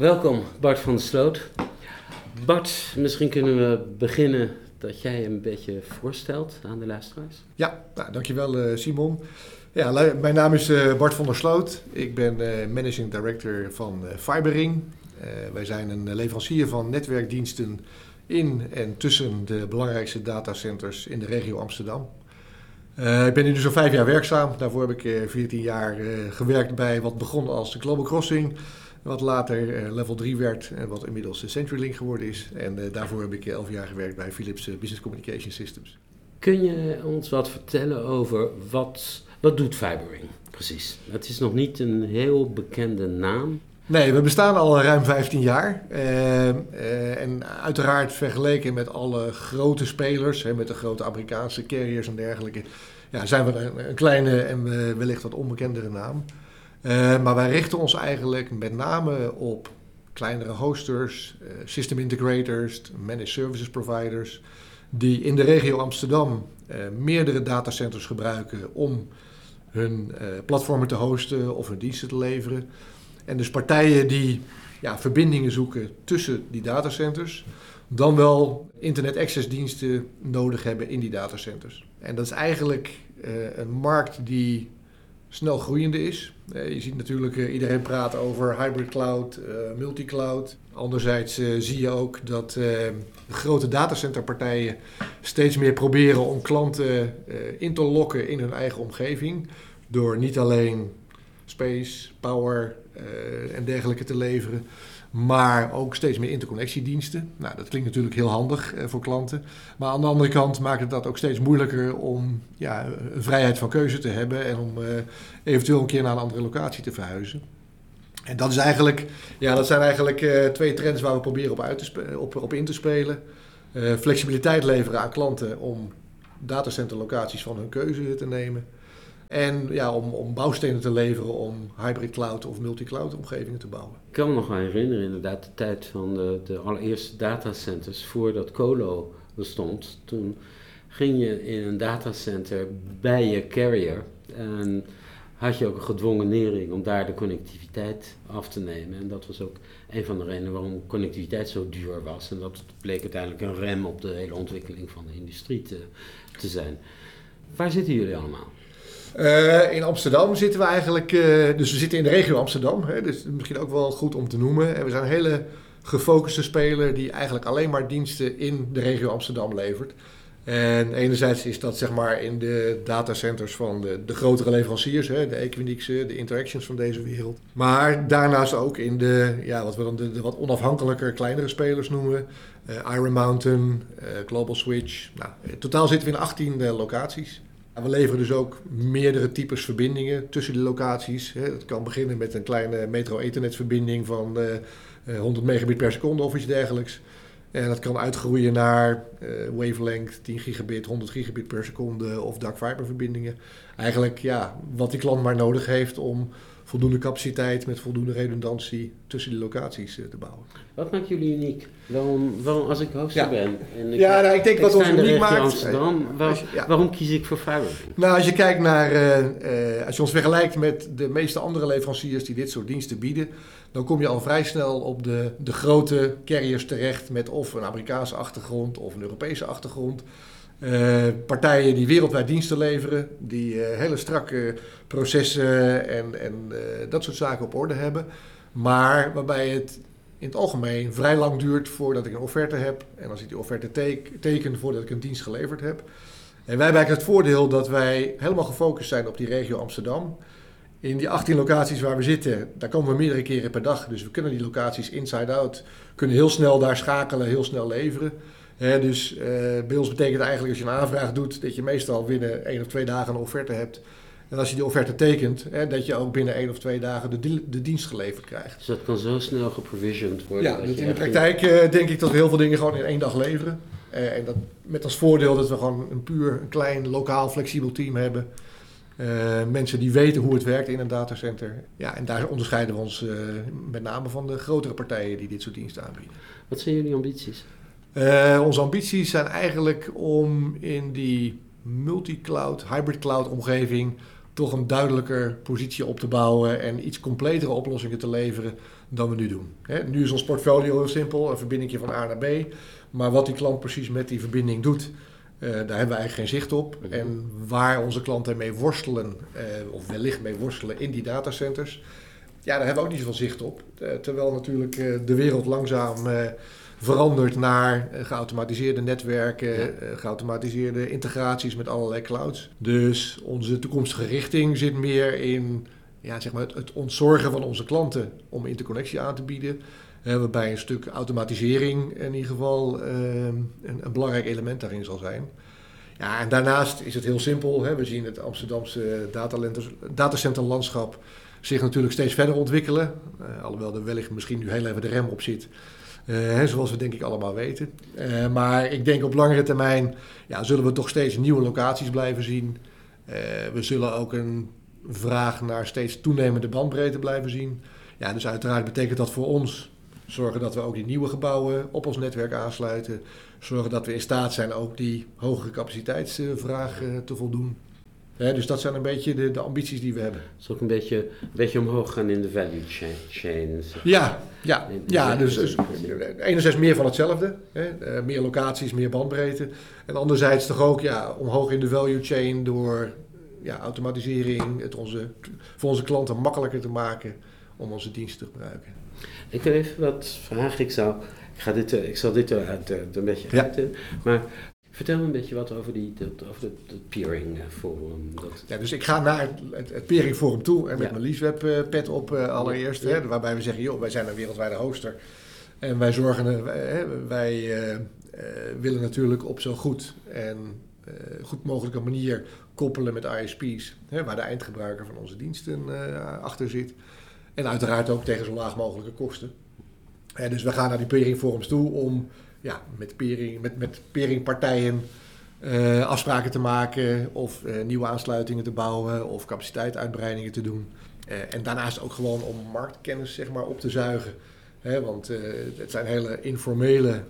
Welkom Bart van der Sloot. Bart, misschien kunnen we beginnen dat jij een beetje voorstelt aan de luisteraars. Ja, nou, dankjewel uh, Simon. Ja, mijn naam is uh, Bart van der Sloot. Ik ben uh, Managing Director van Fibering. wij zijn een leverancier van netwerkdiensten in en tussen de belangrijkste datacenters in de regio Amsterdam. ik ben nu zo'n vijf jaar werkzaam. Daarvoor heb ik 14 jaar gewerkt bij wat begon als de Global Crossing. Wat later eh, level 3 werd en wat inmiddels de CenturyLink geworden is. En eh, daarvoor heb ik 11 jaar gewerkt bij Philips eh, Business Communication Systems. Kun je ons wat vertellen over wat, wat doet Fibering precies? Het is nog niet een heel bekende naam. Nee, we bestaan al ruim 15 jaar. en uiteraard vergeleken met alle grote spelers, hè, met de grote Amerikaanse carriers en dergelijke, ja, zijn we een, een kleine en wellicht wat onbekendere naam. Eh, maar wij richten ons eigenlijk met name op kleinere hosters, uh, system integrators, managed services providers, die in de regio Amsterdam uh, meerdere datacenters gebruiken om hun platformen te hosten of hun diensten te leveren. En dus partijen die ja, verbindingen zoeken tussen die datacenters, dan wel internet access diensten nodig hebben in die datacenters. En dat is eigenlijk een markt die snel groeiende is. Eh, je ziet natuurlijk uh, iedereen praten over hybrid cloud, uh, multicloud. Anderzijds zie je ook dat grote datacenterpartijen steeds meer proberen om klanten in te lokken in hun eigen omgeving. Door niet alleen space, power en dergelijke te leveren, maar ook steeds meer interconnectiediensten. Nou, dat klinkt natuurlijk heel handig eh, voor klanten. Maar aan de andere kant maakt het dat ook steeds moeilijker om ja, een vrijheid van keuze te hebben en om eh, eventueel een keer naar een andere locatie te verhuizen. En dat, is eigenlijk, ja, dat zijn eigenlijk uh, twee trends waar we proberen op, uit te op, op in te spelen. Flexibiliteit leveren aan klanten om datacenterlocaties van hun keuze te nemen. En ja, om, om bouwstenen te leveren om hybrid cloud of multi-cloud omgevingen te bouwen. Ik kan me nog wel herinneren, inderdaad, de tijd van de, de allereerste datacenters voordat Colo bestond. Toen ging je in een datacenter bij je carrier en had je ook een gedwongen nering om daar de connectiviteit af te nemen. En dat was ook een van de redenen waarom connectiviteit zo duur was. En dat bleek uiteindelijk een rem op de hele ontwikkeling van de industrie te, te zijn. Waar zitten jullie allemaal? Uh, in Amsterdam zitten we eigenlijk, uh, dus we zitten in de regio Amsterdam, hè, dus misschien ook wel goed om te noemen. En we zijn een hele gefocuste speler die eigenlijk alleen maar diensten in de regio Amsterdam levert. En enerzijds is dat zeg maar in de datacenters van de, de grotere leveranciers, hè, de Equinix'en, de Interactions van deze wereld. Maar daarnaast ook in de, ja, wat we dan de, wat onafhankelijker, kleinere spelers noemen. Uh, Iron Mountain, Global Switch. Nou, in totaal zitten we in 18 locaties. We leveren dus ook meerdere types verbindingen tussen de locaties. Het kan beginnen met een kleine metro-ethernetverbinding van 100 eh, megabit per seconde of iets dergelijks. En dat kan uitgroeien naar uh, wavelength 10 gigabit, 100 gigabit per seconde of dark fiber verbindingen. Eigenlijk ja, wat die klant maar nodig heeft om voldoende capaciteit met voldoende redundantie tussen die locaties uh, te bouwen. Wat maakt jullie uniek? Waarom, waarom als ik hoster ben en ik, ja, nou, ik denk wat ons uniek maakt. Amsterdam, waar, ja. waarom kies ik voor fiber? Nou, als je kijkt naar, uh, als je ons vergelijkt met de meeste andere leveranciers die dit soort diensten bieden, dan kom je al vrij snel op de, de grote carriers terecht met of een Amerikaanse achtergrond of een Europese achtergrond. Uh, partijen die wereldwijd diensten leveren, die uh, hele strakke processen en, en uh, dat soort zaken op orde hebben. Maar waarbij het in het algemeen vrij lang duurt voordat ik een offerte heb. En als ik die offerte teken voordat ik een dienst geleverd heb. En wij hebben het voordeel dat wij helemaal gefocust zijn op die regio Amsterdam. In die 18 locaties waar we zitten, daar komen we meerdere keren per dag. Dus we kunnen die locaties inside-out, kunnen heel snel daar schakelen, heel snel leveren. Dus uh, bij ons betekent eigenlijk als je een aanvraag doet, dat je meestal binnen één of twee dagen een offerte hebt. En als je die offerte tekent, hè, dat je ook binnen één of twee dagen de, de dienst geleverd krijgt. Dus dat kan zo snel geprovisioned worden? Ja, dat in de praktijk uh, denk ik dat we heel veel dingen gewoon in één dag leveren. Uh, en dat met als voordeel dat we gewoon een puur een klein, lokaal, flexibel team hebben. Uh, mensen die weten hoe het werkt in een datacenter. Ja, en daar onderscheiden we ons met name van de grotere partijen die dit soort diensten aanbieden. Wat zijn jullie ambities? Onze ambities zijn eigenlijk om in die multi-cloud, hybrid cloud omgeving toch een duidelijker positie op te bouwen en iets completere oplossingen te leveren dan we nu doen. Hè, nu is ons portfolio heel simpel, een verbinding van A naar B. Maar wat die klant precies met die verbinding doet, daar hebben we eigenlijk geen zicht op. Mhm. En waar onze klanten mee worstelen, of wellicht mee worstelen in die datacenters, ja, daar hebben we ook niet zoveel zicht op. terwijl natuurlijk de wereld langzaam verandert naar eh, geautomatiseerde netwerken, eh, geautomatiseerde integraties met allerlei clouds. Dus onze toekomstige richting zit meer in ja, zeg maar het, het ontzorgen van onze klanten om interconnectie aan te bieden. Uh, waarbij een stuk automatisering in ieder geval een, een, belangrijk element daarin zal zijn. Ja, en daarnaast is het heel simpel. Hè. We zien het Amsterdamse datacenterlandschap zich natuurlijk steeds verder ontwikkelen. alhoewel er wellicht misschien nu heel even de rem op zit. Uh, zoals we denk ik allemaal weten. Uh, maar ik denk op langere termijn ja, zullen we toch steeds nieuwe locaties blijven zien. Uh, we zullen ook een vraag naar steeds toenemende bandbreedte blijven zien. Ja, dus uiteraard betekent dat voor ons zorgen dat we ook die nieuwe gebouwen op ons netwerk aansluiten. Zorgen dat we in staat zijn ook die hogere capaciteitsvraag te voldoen dus dat zijn een beetje de, de ambities die we hebben. is ook een beetje, een beetje omhoog gaan in de value chain. Ja, ja, ja dus, dus, enerzijds meer van hetzelfde. Hè, uh, meer locaties, meer bandbreedte. En anderzijds toch ook ja, omhoog in de value chain door ja, automatisering, het onze, voor onze klanten makkelijker te maken om onze diensten te gebruiken. Ik heb even wat vragen. Ik, zou, ik, ga dit, ik zal dit eruit een beetje ja. Maar Vertel me een beetje wat over, die, dat, over het, peering eh, forum. Dat... Ja, dus ik ga naar het, het, peering forum toe en met mijn Leaseweb uh, pet op uh, allereerst. Hè, waarbij we zeggen, joh, wij zijn een wereldwijde hoster. En wij zorgen, wij, wij willen natuurlijk op zo goed en goed mogelijke manier koppelen met ISP's. Hè, waar de eindgebruiker van onze diensten achter zit. En uiteraard ook tegen zo laag mogelijke kosten. dus we gaan naar die peering forums toe om ja, met, pering, met, met peringpartijen uh, afspraken te maken of uh, nieuwe aansluitingen te bouwen of capaciteituitbreidingen te doen. Uh, en daarnaast ook gewoon om marktkennis zeg maar, op te zuigen. Hè, want het zijn hele informele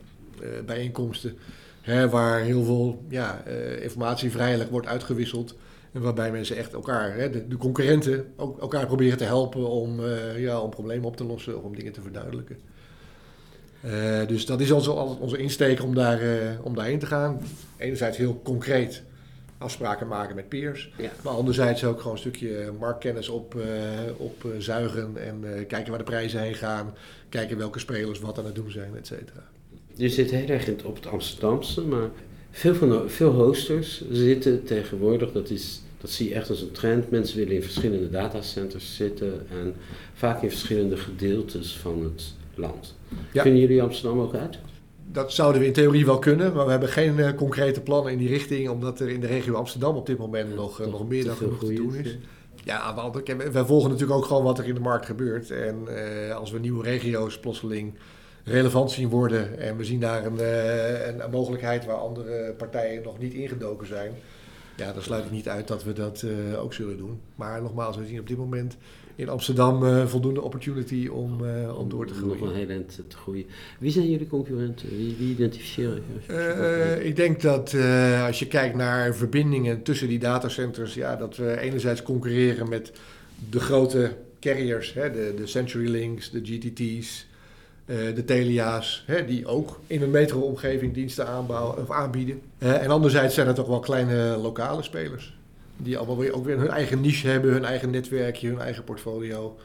bijeenkomsten hè, waar heel veel ja, informatie vrijelijk wordt uitgewisseld. En waarbij mensen echt elkaar, hè, de, de, concurrenten, ook elkaar proberen te helpen om, ja, om problemen op te lossen of om dingen te verduidelijken. Uh, dus dat is onze, onze insteek om, daar, uh, om daarheen te gaan. Enerzijds heel concreet afspraken maken met peers. Maar anderzijds ook gewoon een stukje marktkennis op, uh, op zuigen en kijken waar de prijzen heen gaan. Kijken welke spelers wat aan het doen zijn, et cetera. Je zit heel erg op het Amsterdamse, maar veel, van veel hosters zitten tegenwoordig, dat, is, dat zie je echt als een trend. Mensen willen in verschillende datacenters zitten en vaak in verschillende gedeeltes van het land. Ja. Vinden jullie Amsterdam ook uit? Dat zouden we in theorie wel kunnen, maar we hebben geen uh, concrete plannen in die richting, omdat er in de regio Amsterdam op dit moment nog, uh, nog meer dan genoeg te doen is. Ja, wij volgen natuurlijk ook gewoon wat er in de markt gebeurt. En uh, als we nieuwe regio's plotseling relevant zien worden en we zien daar een, een, een, mogelijkheid waar andere partijen nog niet ingedoken zijn, ja, dan sluit ik niet uit dat we dat ook zullen doen. Maar nogmaals, we zien op dit moment in Amsterdam uh, voldoende opportunity om, uh, om door te groeien. Nog een heel eind te groeien. Wie zijn jullie concurrenten? Wie, wie identificeren je? Uh, ik denk dat als je kijkt naar verbindingen tussen die datacenters, ja, dat we enerzijds concurreren met de grote carriers, hè, de, de CenturyLinks, de GTT's, de Telia's, hè, die ook in een metro-omgeving diensten aanbouwen, of aanbieden. en anderzijds zijn er toch wel kleine lokale spelers. Die allemaal weer, ook weer hun eigen niche hebben, hun eigen netwerkje, hun eigen portfolio.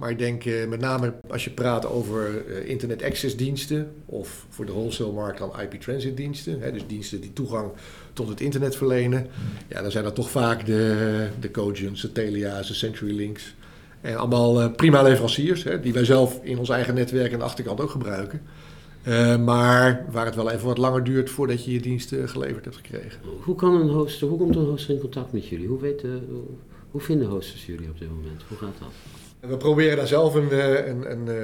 Maar ik denk eh, met name als je praat over uh, internet access diensten of voor de wholesale markt dan IP transit diensten. Hè, dus diensten die toegang tot het internet verlenen. Ja, dan zijn dat toch vaak de, de Cogents, de Telia's, de CenturyLinks. En allemaal uh, prima leveranciers hè, die wij zelf in ons eigen netwerk aan de achterkant ook gebruiken. Uh, maar waar het wel even wat langer duurt voordat je je diensten geleverd hebt gekregen. Hoe, kan een hoster, hoe komt een hoster in contact met jullie? Hoe, weten, hoe vinden hosters jullie op dit moment? Hoe gaat dat? We proberen daar zelf een, eh, een, een, eh,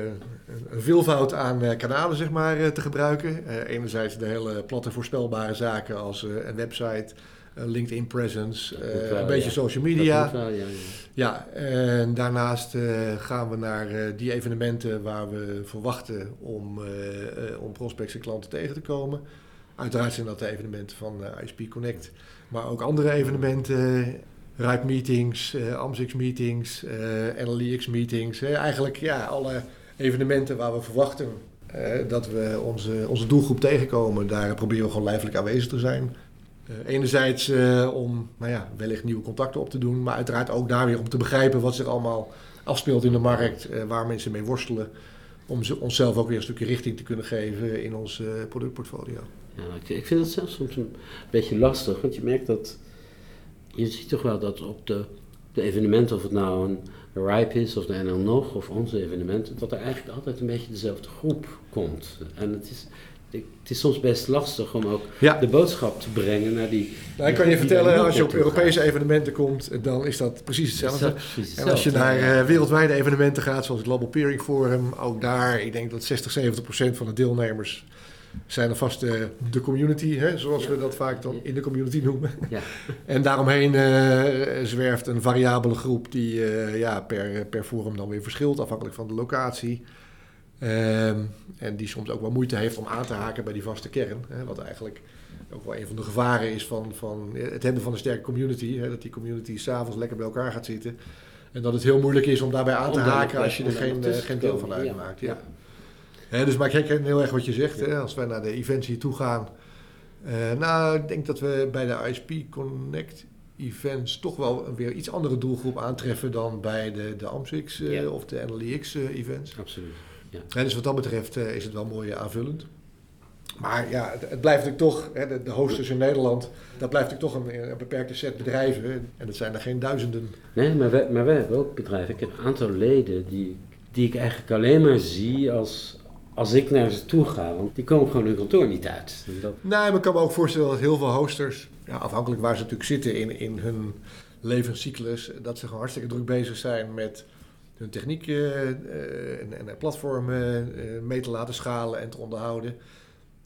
een veelvoud aan kanalen zeg maar, te gebruiken. Enerzijds de hele platte voorspelbare zaken als een website, LinkedIn presence, een beetje social media. ja, ja. ja, en daarnaast uh, gaan we naar uh, die evenementen waar we verwachten om, uh, om prospects en klanten tegen te komen. Uiteraard zijn dat de evenementen van ISP Connect, maar ook andere evenementen. Ripe meetings, AMSIX meetings, NLEX meetings. eigenlijk ja, alle evenementen waar we verwachten dat we onze, onze doelgroep tegenkomen, daar proberen we gewoon lijfelijk aanwezig te zijn. Enerzijds om nou ja, wellicht nieuwe contacten op te doen, maar uiteraard ook daar weer om te begrijpen wat zich allemaal afspeelt in de markt, waar mensen mee worstelen om ze, onszelf ook weer een stukje richting te kunnen geven in ons productportfolio. Ja, ik, ik vind het zelfs soms een beetje lastig, want je merkt dat, je ziet toch wel dat op de, de evenementen, of het nou een RIPE is of de NL nog, of onze evenementen, dat er eigenlijk altijd een beetje dezelfde groep komt. En het is, het is soms best lastig om ook de boodschap te brengen naar die. Nou, ik kan je vertellen, als je op Europese evenementen komt, dan is dat precies hetzelfde. en als je naar uh, wereldwijde evenementen gaat, zoals het Global Peering Forum, ook daar, ik denk dat 60, 70 procent van de deelnemers zijn alvast de, de community, hè, zoals we dat vaak dan in de community noemen. Ja. en daaromheen uh, zwerft een variabele groep die uh, ja, per, per forum dan weer verschilt, afhankelijk van de locatie. Ehm, en die soms ook wel moeite heeft om aan te haken bij die vaste kern. Hè, wat eigenlijk ook wel een van de gevaren is van, van het hebben van een sterke community. Hè, dat die community s'avonds lekker bij elkaar gaat zitten. En dat het heel moeilijk is om daarbij aan te haken als je er geen, eh, geen deel van uitmaakt. Ja. ja. dus maar ik herken heel erg wat je zegt. Hè, als wij naar de events hier toe gaan. Uh, nou, ik denk dat we bij de ISP Connect events toch wel een weer iets andere doelgroep aantreffen dan bij de, de AMSX uh, of de NLX events. Absoluut. Ja. dus wat dat betreft uh, is het wel mooi aanvullend. Maar ja, het, het blijft natuurlijk toch, hè, de, de hosters in Nederland, dat blijft natuurlijk toch een, een, beperkte set bedrijven. En dat zijn er geen duizenden. Nee, maar wij, maar wij hebben ook bedrijven. Ik heb een aantal leden die, die ik eigenlijk alleen maar zie als, als ik naar ze toe ga. Want die komen gewoon hun kantoor niet uit. Dat... Nee, maar ik kan me ook voorstellen dat heel veel hosters, ja, afhankelijk waar ze natuurlijk zitten in, in hun levenscyclus, dat ze gewoon hartstikke druk bezig zijn met hun techniek uh, en, en, platformen uh, mee te laten schalen en te onderhouden.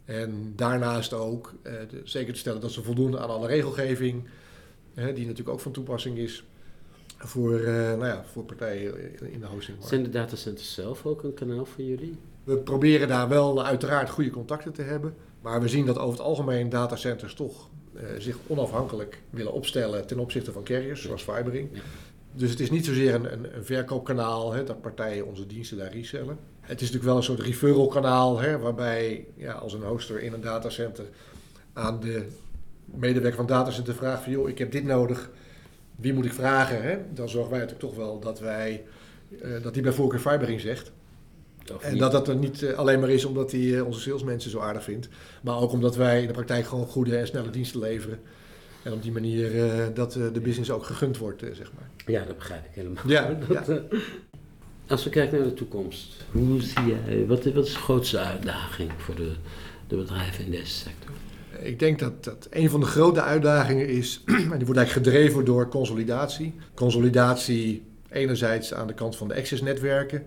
En daarnaast ook de, zeker te stellen dat ze voldoen aan alle regelgeving, die natuurlijk ook van toepassing is voor, nou ja, voor partijen in de hosting. Zijn de datacenters zelf ook een kanaal voor jullie? We proberen daar wel uiteraard goede contacten te hebben. Maar we zien dat over het algemeen datacenters toch zich onafhankelijk willen opstellen ten opzichte van carriers, zoals fibering. Dus het is niet zozeer een, een, een verkoopkanaal hè, dat partijen onze diensten daar resellen. Het is natuurlijk wel een soort referral kanaal hè, waarbij ja, als een hoster in een datacenter aan de medewerker van het datacenter vraagt van joh, ik heb dit nodig, wie moet ik vragen? Hè? Dan zorgen wij natuurlijk toch wel dat wij uh, dat die bij voorkeur fibering zegt. en dat dat er niet uh, alleen maar is omdat hij uh, onze salesmensen zo aardig vindt, maar ook omdat wij in de praktijk gewoon goede en snelle diensten leveren. En op die manier uh, dat uh, de business ook gegund wordt, uh, zeg maar. Ja, dat begrijp ik helemaal. Ja, dat, ja. als we kijken naar de toekomst, hoe zie jij, wat, wat is de grootste uitdaging voor de, de bedrijven in deze sector? Ik denk dat, dat een van de grote uitdagingen is, en die wordt eigenlijk gedreven door consolidatie. Consolidatie enerzijds aan de kant van de accessnetwerken.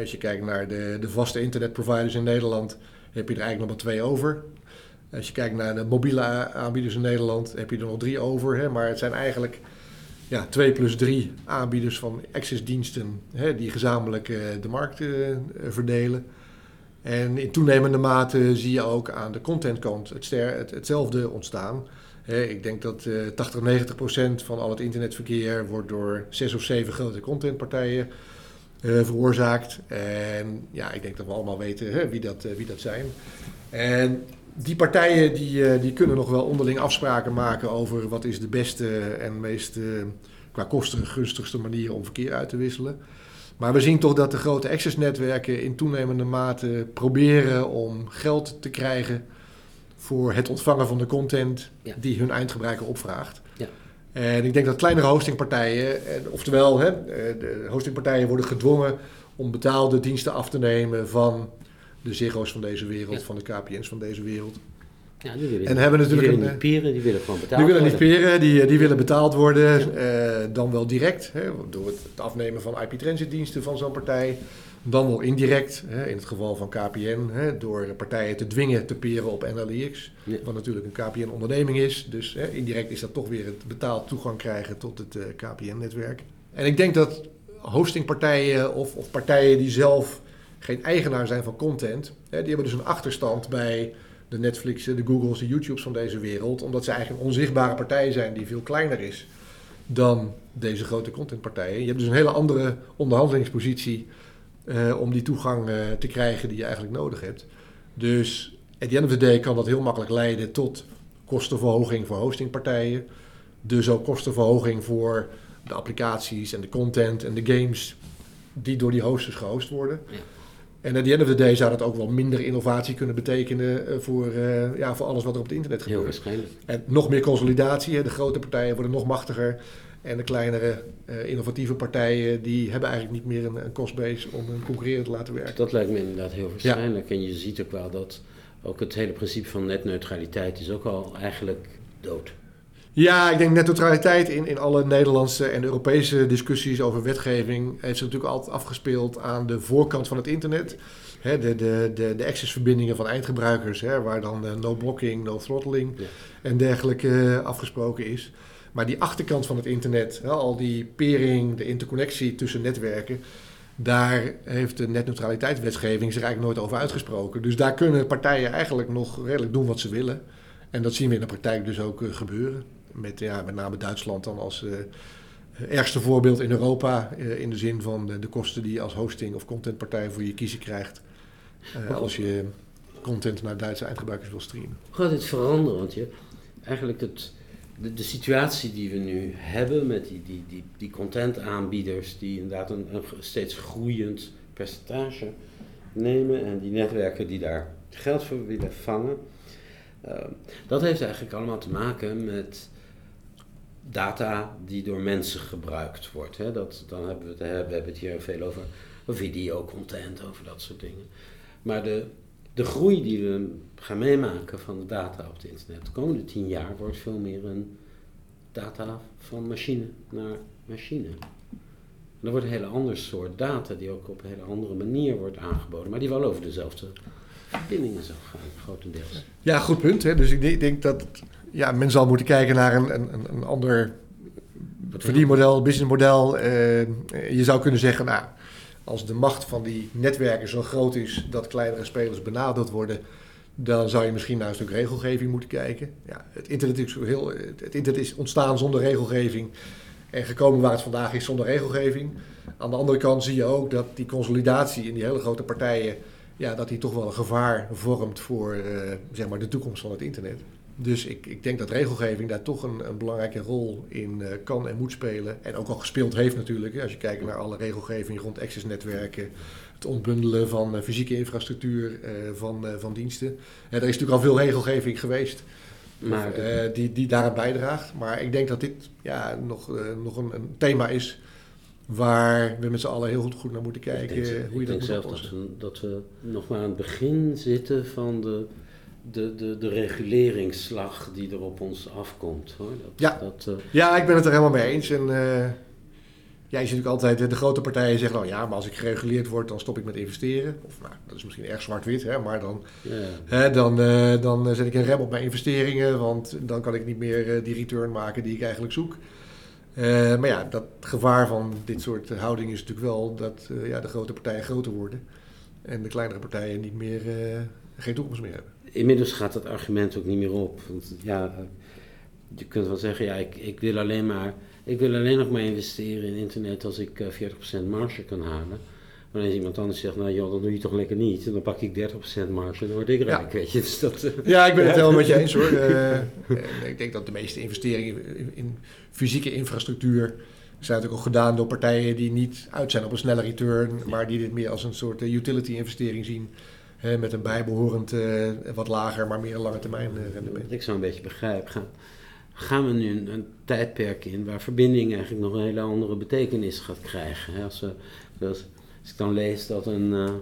Als je kijkt naar de, de vaste internetproviders in Nederland, heb je er eigenlijk nog maar twee over. Als je kijkt naar de mobiele aanbieders in Nederland, heb je er nog drie over. Hè? Maar het zijn eigenlijk ja, twee plus drie aanbieders van accessdiensten die gezamenlijk uh, de markt uh, verdelen. En in toenemende mate zie je ook aan de contentkant het het, hetzelfde ontstaan. Ik denk dat uh, 80, 90 procent van al het internetverkeer wordt door zes of zeven grote contentpartijen veroorzaakt. En ja, ik denk dat we allemaal weten wie, dat, wie dat zijn. En die partijen die, eh, die kunnen nog wel onderling afspraken maken over wat is de beste en meest uh, qua kosten gunstigste manier om verkeer uit te wisselen. Maar we zien toch dat de grote accessnetwerken in toenemende mate proberen om geld te krijgen voor het ontvangen van de content die hun eindgebruiker opvraagt. Ja. En ik denk dat kleinere hostingpartijen, oftewel hè, eh, de hostingpartijen worden gedwongen om betaalde diensten af te nemen van de Ziggo's van deze wereld, van de KPN's van deze wereld. Ja, die willen, en hebben natuurlijk die willen niet peren, die willen gewoon betaald Die willen niet peren, die, die willen betaald worden. Eh, dan wel direct, hè, door het afnemen van IP-transitdiensten van zo'n partij. Dan wel indirect, hè, in het geval van KPN, hè, door partijen te dwingen te peren op NLIX. Wat natuurlijk een KPN-onderneming is. Dus hè, indirect is dat toch weer het betaald toegang krijgen tot het uh, eh, KPN-netwerk. En ik denk dat hostingpartijen of, of partijen die zelf geen eigenaar zijn van content. Hè, die hebben dus een achterstand bij de Netflixen, de Googles, de YouTubes van deze wereld. Omdat ze eigenlijk een onzichtbare partij zijn die veel kleiner is dan deze grote contentpartijen. Je hebt dus een hele andere onderhandelingspositie eh, om die toegang eh, te krijgen die je eigenlijk nodig hebt. Dus at the end of the day kan dat heel makkelijk leiden tot kostenverhoging voor hostingpartijen. Dus ook kostenverhoging voor de applicaties en de content en de games die door die hosters gehost worden. Ja. En at the end of the day zou dat ook wel minder innovatie kunnen betekenen eh, voor, eh, ja, voor alles wat er op het internet Heel gebeurt. waarschijnlijk. En nog meer consolidatie. De grote partijen worden nog machtiger. En de kleinere eh, innovatieve partijen die hebben eigenlijk niet meer een, een costbase om hun concurrerend te laten werken. Dat lijkt me inderdaad heel waarschijnlijk. En je ziet ook wel dat ook het hele principe van netneutraliteit is ook al eigenlijk dood. Ja, ik denk net neutraliteit in, in alle Nederlandse en Europese discussies over wetgeving heeft zich natuurlijk altijd afgespeeld aan de voorkant van het internet. De, de, de, de accessverbindingen van eindgebruikers, waar dan eh, no blocking, no throttling Ja. en dergelijke eh, afgesproken is. Maar die achterkant van het internet, al die pering, de interconnectie tussen netwerken, daar heeft de netneutraliteitswetgeving zich eigenlijk nooit over uitgesproken. Dus daar kunnen partijen eigenlijk nog redelijk doen wat ze willen. En dat zien we in de praktijk dus ook eh, gebeuren. Met, ja, met name Duitsland dan als eh, ergste voorbeeld in Europa. eh, in de zin van de, de kosten die je als hosting of contentpartij voor je kiezen krijgt. eh, als je content naar Duitse eindgebruikers wil streamen. Hoe gaat dit veranderen? Want je, eigenlijk het, de, de situatie die we nu hebben met die, die, die, die contentaanbieders die inderdaad een, een steeds groeiend percentage nemen en die netwerken die daar geld voor willen vangen. dat heeft eigenlijk allemaal te maken met data die door mensen gebruikt wordt. Hè? Dat, dan hebben we, het, we hebben het hier veel over videocontent, over dat soort dingen. Maar de, de groei die we gaan meemaken van de data op het internet de komende tien jaar wordt veel meer een data van machine naar machine. En dat wordt een hele ander soort data die ook op een hele andere manier wordt aangeboden, maar die wel over dezelfde verbindingen zal gaan, grotendeels. Ja, goed punt. Hè? Dus ik denk dat ja, men zal moeten kijken naar een, een, een- ander verdienmodel, businessmodel. Eh, je zou kunnen zeggen, nou, als de macht van die netwerken zo groot is dat kleinere spelers benadeeld worden, dan zou je misschien naar een stuk regelgeving moeten kijken. Ja, het, internet is heel, het internet is ontstaan zonder regelgeving en gekomen waar het vandaag is zonder regelgeving. Aan de andere kant zie je ook dat die consolidatie in die hele grote partijen, ja, dat die toch wel een gevaar vormt voor eh, zeg maar de toekomst van het internet. Dus ik, ik denk dat regelgeving daar toch een, een belangrijke rol in eh, kan en moet spelen. En ook al gespeeld heeft natuurlijk. Als je kijkt naar alle regelgeving rond accessnetwerken. Het ontbundelen van eh, fysieke infrastructuur, eh, van, van diensten. Er is natuurlijk al veel regelgeving geweest Maar die, die daaraan bijdraagt. Maar ik denk dat dit ja, nog, nog een, een thema is waar we met z'n allen heel goed, goed naar moeten ik kijken. denk, ik hoe je dat denk moet zelf dat we, dat we nog maar aan het begin zitten van de, de, de, de reguleringsslag die er op ons afkomt. Hoor. Dat, Ja. dat, eh, Ja, ik ben het er helemaal mee eens. En eh, ja, je ziet natuurlijk altijd, eh, de grote partijen zeggen nou ja, maar als ik gereguleerd word, dan stop ik met investeren. Of nou, dat is misschien erg zwart-wit, hè, maar dan, ja. hè, dan, eh, dan eh, zet ik een rem op mijn investeringen, want dan kan ik niet meer eh, die return maken die ik eigenlijk zoek. Eh, maar ja, dat gevaar van dit soort eh, houding is natuurlijk wel dat eh, ja, de grote partijen groter worden en de kleinere partijen niet meer, eh, geen toekomst meer hebben. Inmiddels gaat dat argument ook niet meer op. Want ja, eh, je kunt wel zeggen, ja, ik, ik, wil alleen maar, ik wil alleen nog maar investeren in internet als ik eh, 40% marge kan halen. Maar als iemand anders zegt, nou joh, dat doe je toch lekker niet. En dan pak ik 30% marge en dan word ik Ja. rijk, weet je. Dus dat, eh, Ja, ik ben het Ja. helemaal met je eens hoor. Eh, ik denk dat de meeste investeringen in, in fysieke infrastructuur zijn natuurlijk ook gedaan door partijen die niet uit zijn op een snelle return, maar die dit meer als een soort eh, utility investering zien. Hè, met een bijbehorend eh, wat lager, maar meer een lange termijn eh, rendement. Wat ik zo een beetje begrijp, gaan, gaan we nu een, een tijdperk in waar verbinding eigenlijk nog een hele andere betekenis gaat krijgen. Hè? Als, we, als, als ik dan lees dat een, eh,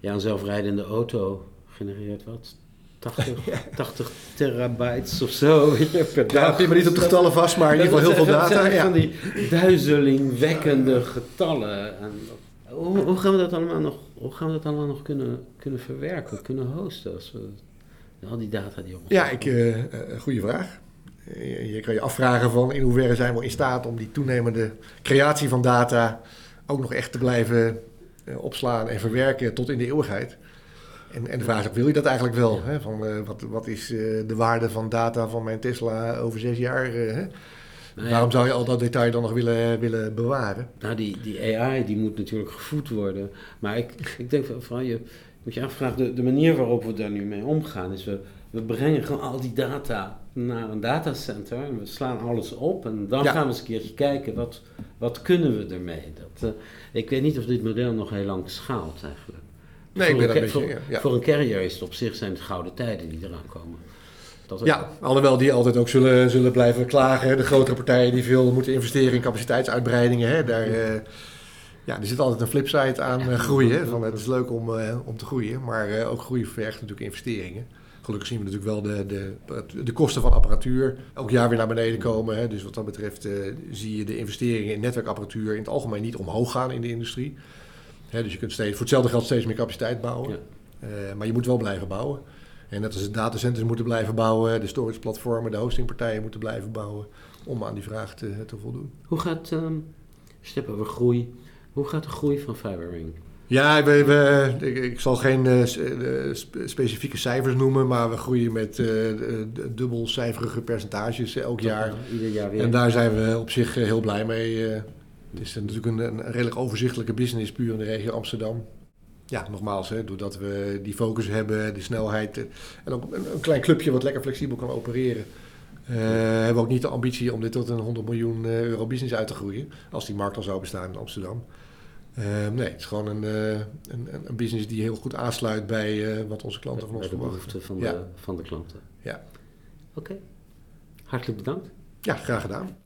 ja, een zelfrijdende auto genereert wat? 80, 80 terabytes of zo, weet je, per Ja, dag. pin me niet op de getallen vast, maar in ieder geval heel veel Dat zijn data. Ja. van die duizelingwekkende getallen. En dat- hoe, hoe gaan we dat allemaal nog, hoe gaan we dat allemaal nog kunnen, kunnen verwerken, kunnen hosten? Als we, al die data die op ons Ja, ik, eh, goede vraag. Je kan je afvragen van in hoeverre zijn we in staat om die toenemende creatie van data ook nog echt te blijven eh, opslaan en verwerken tot in de eeuwigheid. En, en de vraag is wil je dat eigenlijk wel? Hè? Van, wat, wat is de waarde van data van mijn Tesla over zes jaar? hè? Nou ja, Waarom zou je al dat detail dan nog willen, willen bewaren? Nou, die, die AI die moet natuurlijk gevoed worden. Maar ik, ik denk van, je moet je afvragen, de, de manier waarop we daar nu mee omgaan is we, we brengen gewoon al die data naar een datacenter en we slaan alles op en dan Ja. gaan we eens een keertje kijken wat, wat kunnen we ermee. Dat, eh, ik weet niet of dit model nog heel lang schaalt eigenlijk. Nee, ik voor, ben een, beetje... voor, ja. voor een carrier is het op zich zijn het gouden tijden die eraan komen. Dat Ja, alhoewel die altijd ook zullen, zullen blijven klagen. hè. De grotere partijen die veel moeten investeren in capaciteitsuitbreidingen. Hè. Daar, eh, ja, er zit altijd een flipside aan eh, groeien. Van, het is leuk om, eh, om te groeien, maar eh, ook groeien vergt natuurlijk investeringen. Gelukkig zien we natuurlijk wel de, de, de kosten van apparatuur elk jaar weer naar beneden komen. Hè. Dus wat dat betreft eh, zie je de investeringen in netwerkapparatuur in het algemeen niet omhoog gaan in de industrie. Hè, dus je kunt steeds, voor hetzelfde geld steeds meer capaciteit bouwen. Ja. Eh, maar je moet wel blijven bouwen. En net als de datacenters moeten blijven bouwen, de storageplatformen, de hostingpartijen moeten blijven bouwen om aan die vraag te, te voldoen. Hoe gaat, ehm stip over groei, hoe gaat de groei van Fiberring? Ja, we, we, ik, ik zal geen eh, eh, spe- specifieke cijfers noemen, maar we groeien met d- dubbelcijferige percentages elk jaar. Ieder jaar weer. En daar zijn we op zich heel blij mee. Het is natuurlijk een, een redelijk overzichtelijke business, puur in de regio Amsterdam. Ja, nogmaals, hè, doordat we die focus hebben, de snelheid eh, en ook een, een klein clubje wat lekker flexibel kan opereren. eh, hebben we ook niet de ambitie om dit tot een 100 miljoen eh, euro business uit te groeien, als die markt al zou bestaan in Amsterdam. Nee, het is gewoon een, een, een- business die heel goed aansluit bij wat onze klanten van ons de verwachten. behoeften van, Ja. de, van de klanten. Ja. Oké. Hartelijk bedankt. Ja, graag gedaan.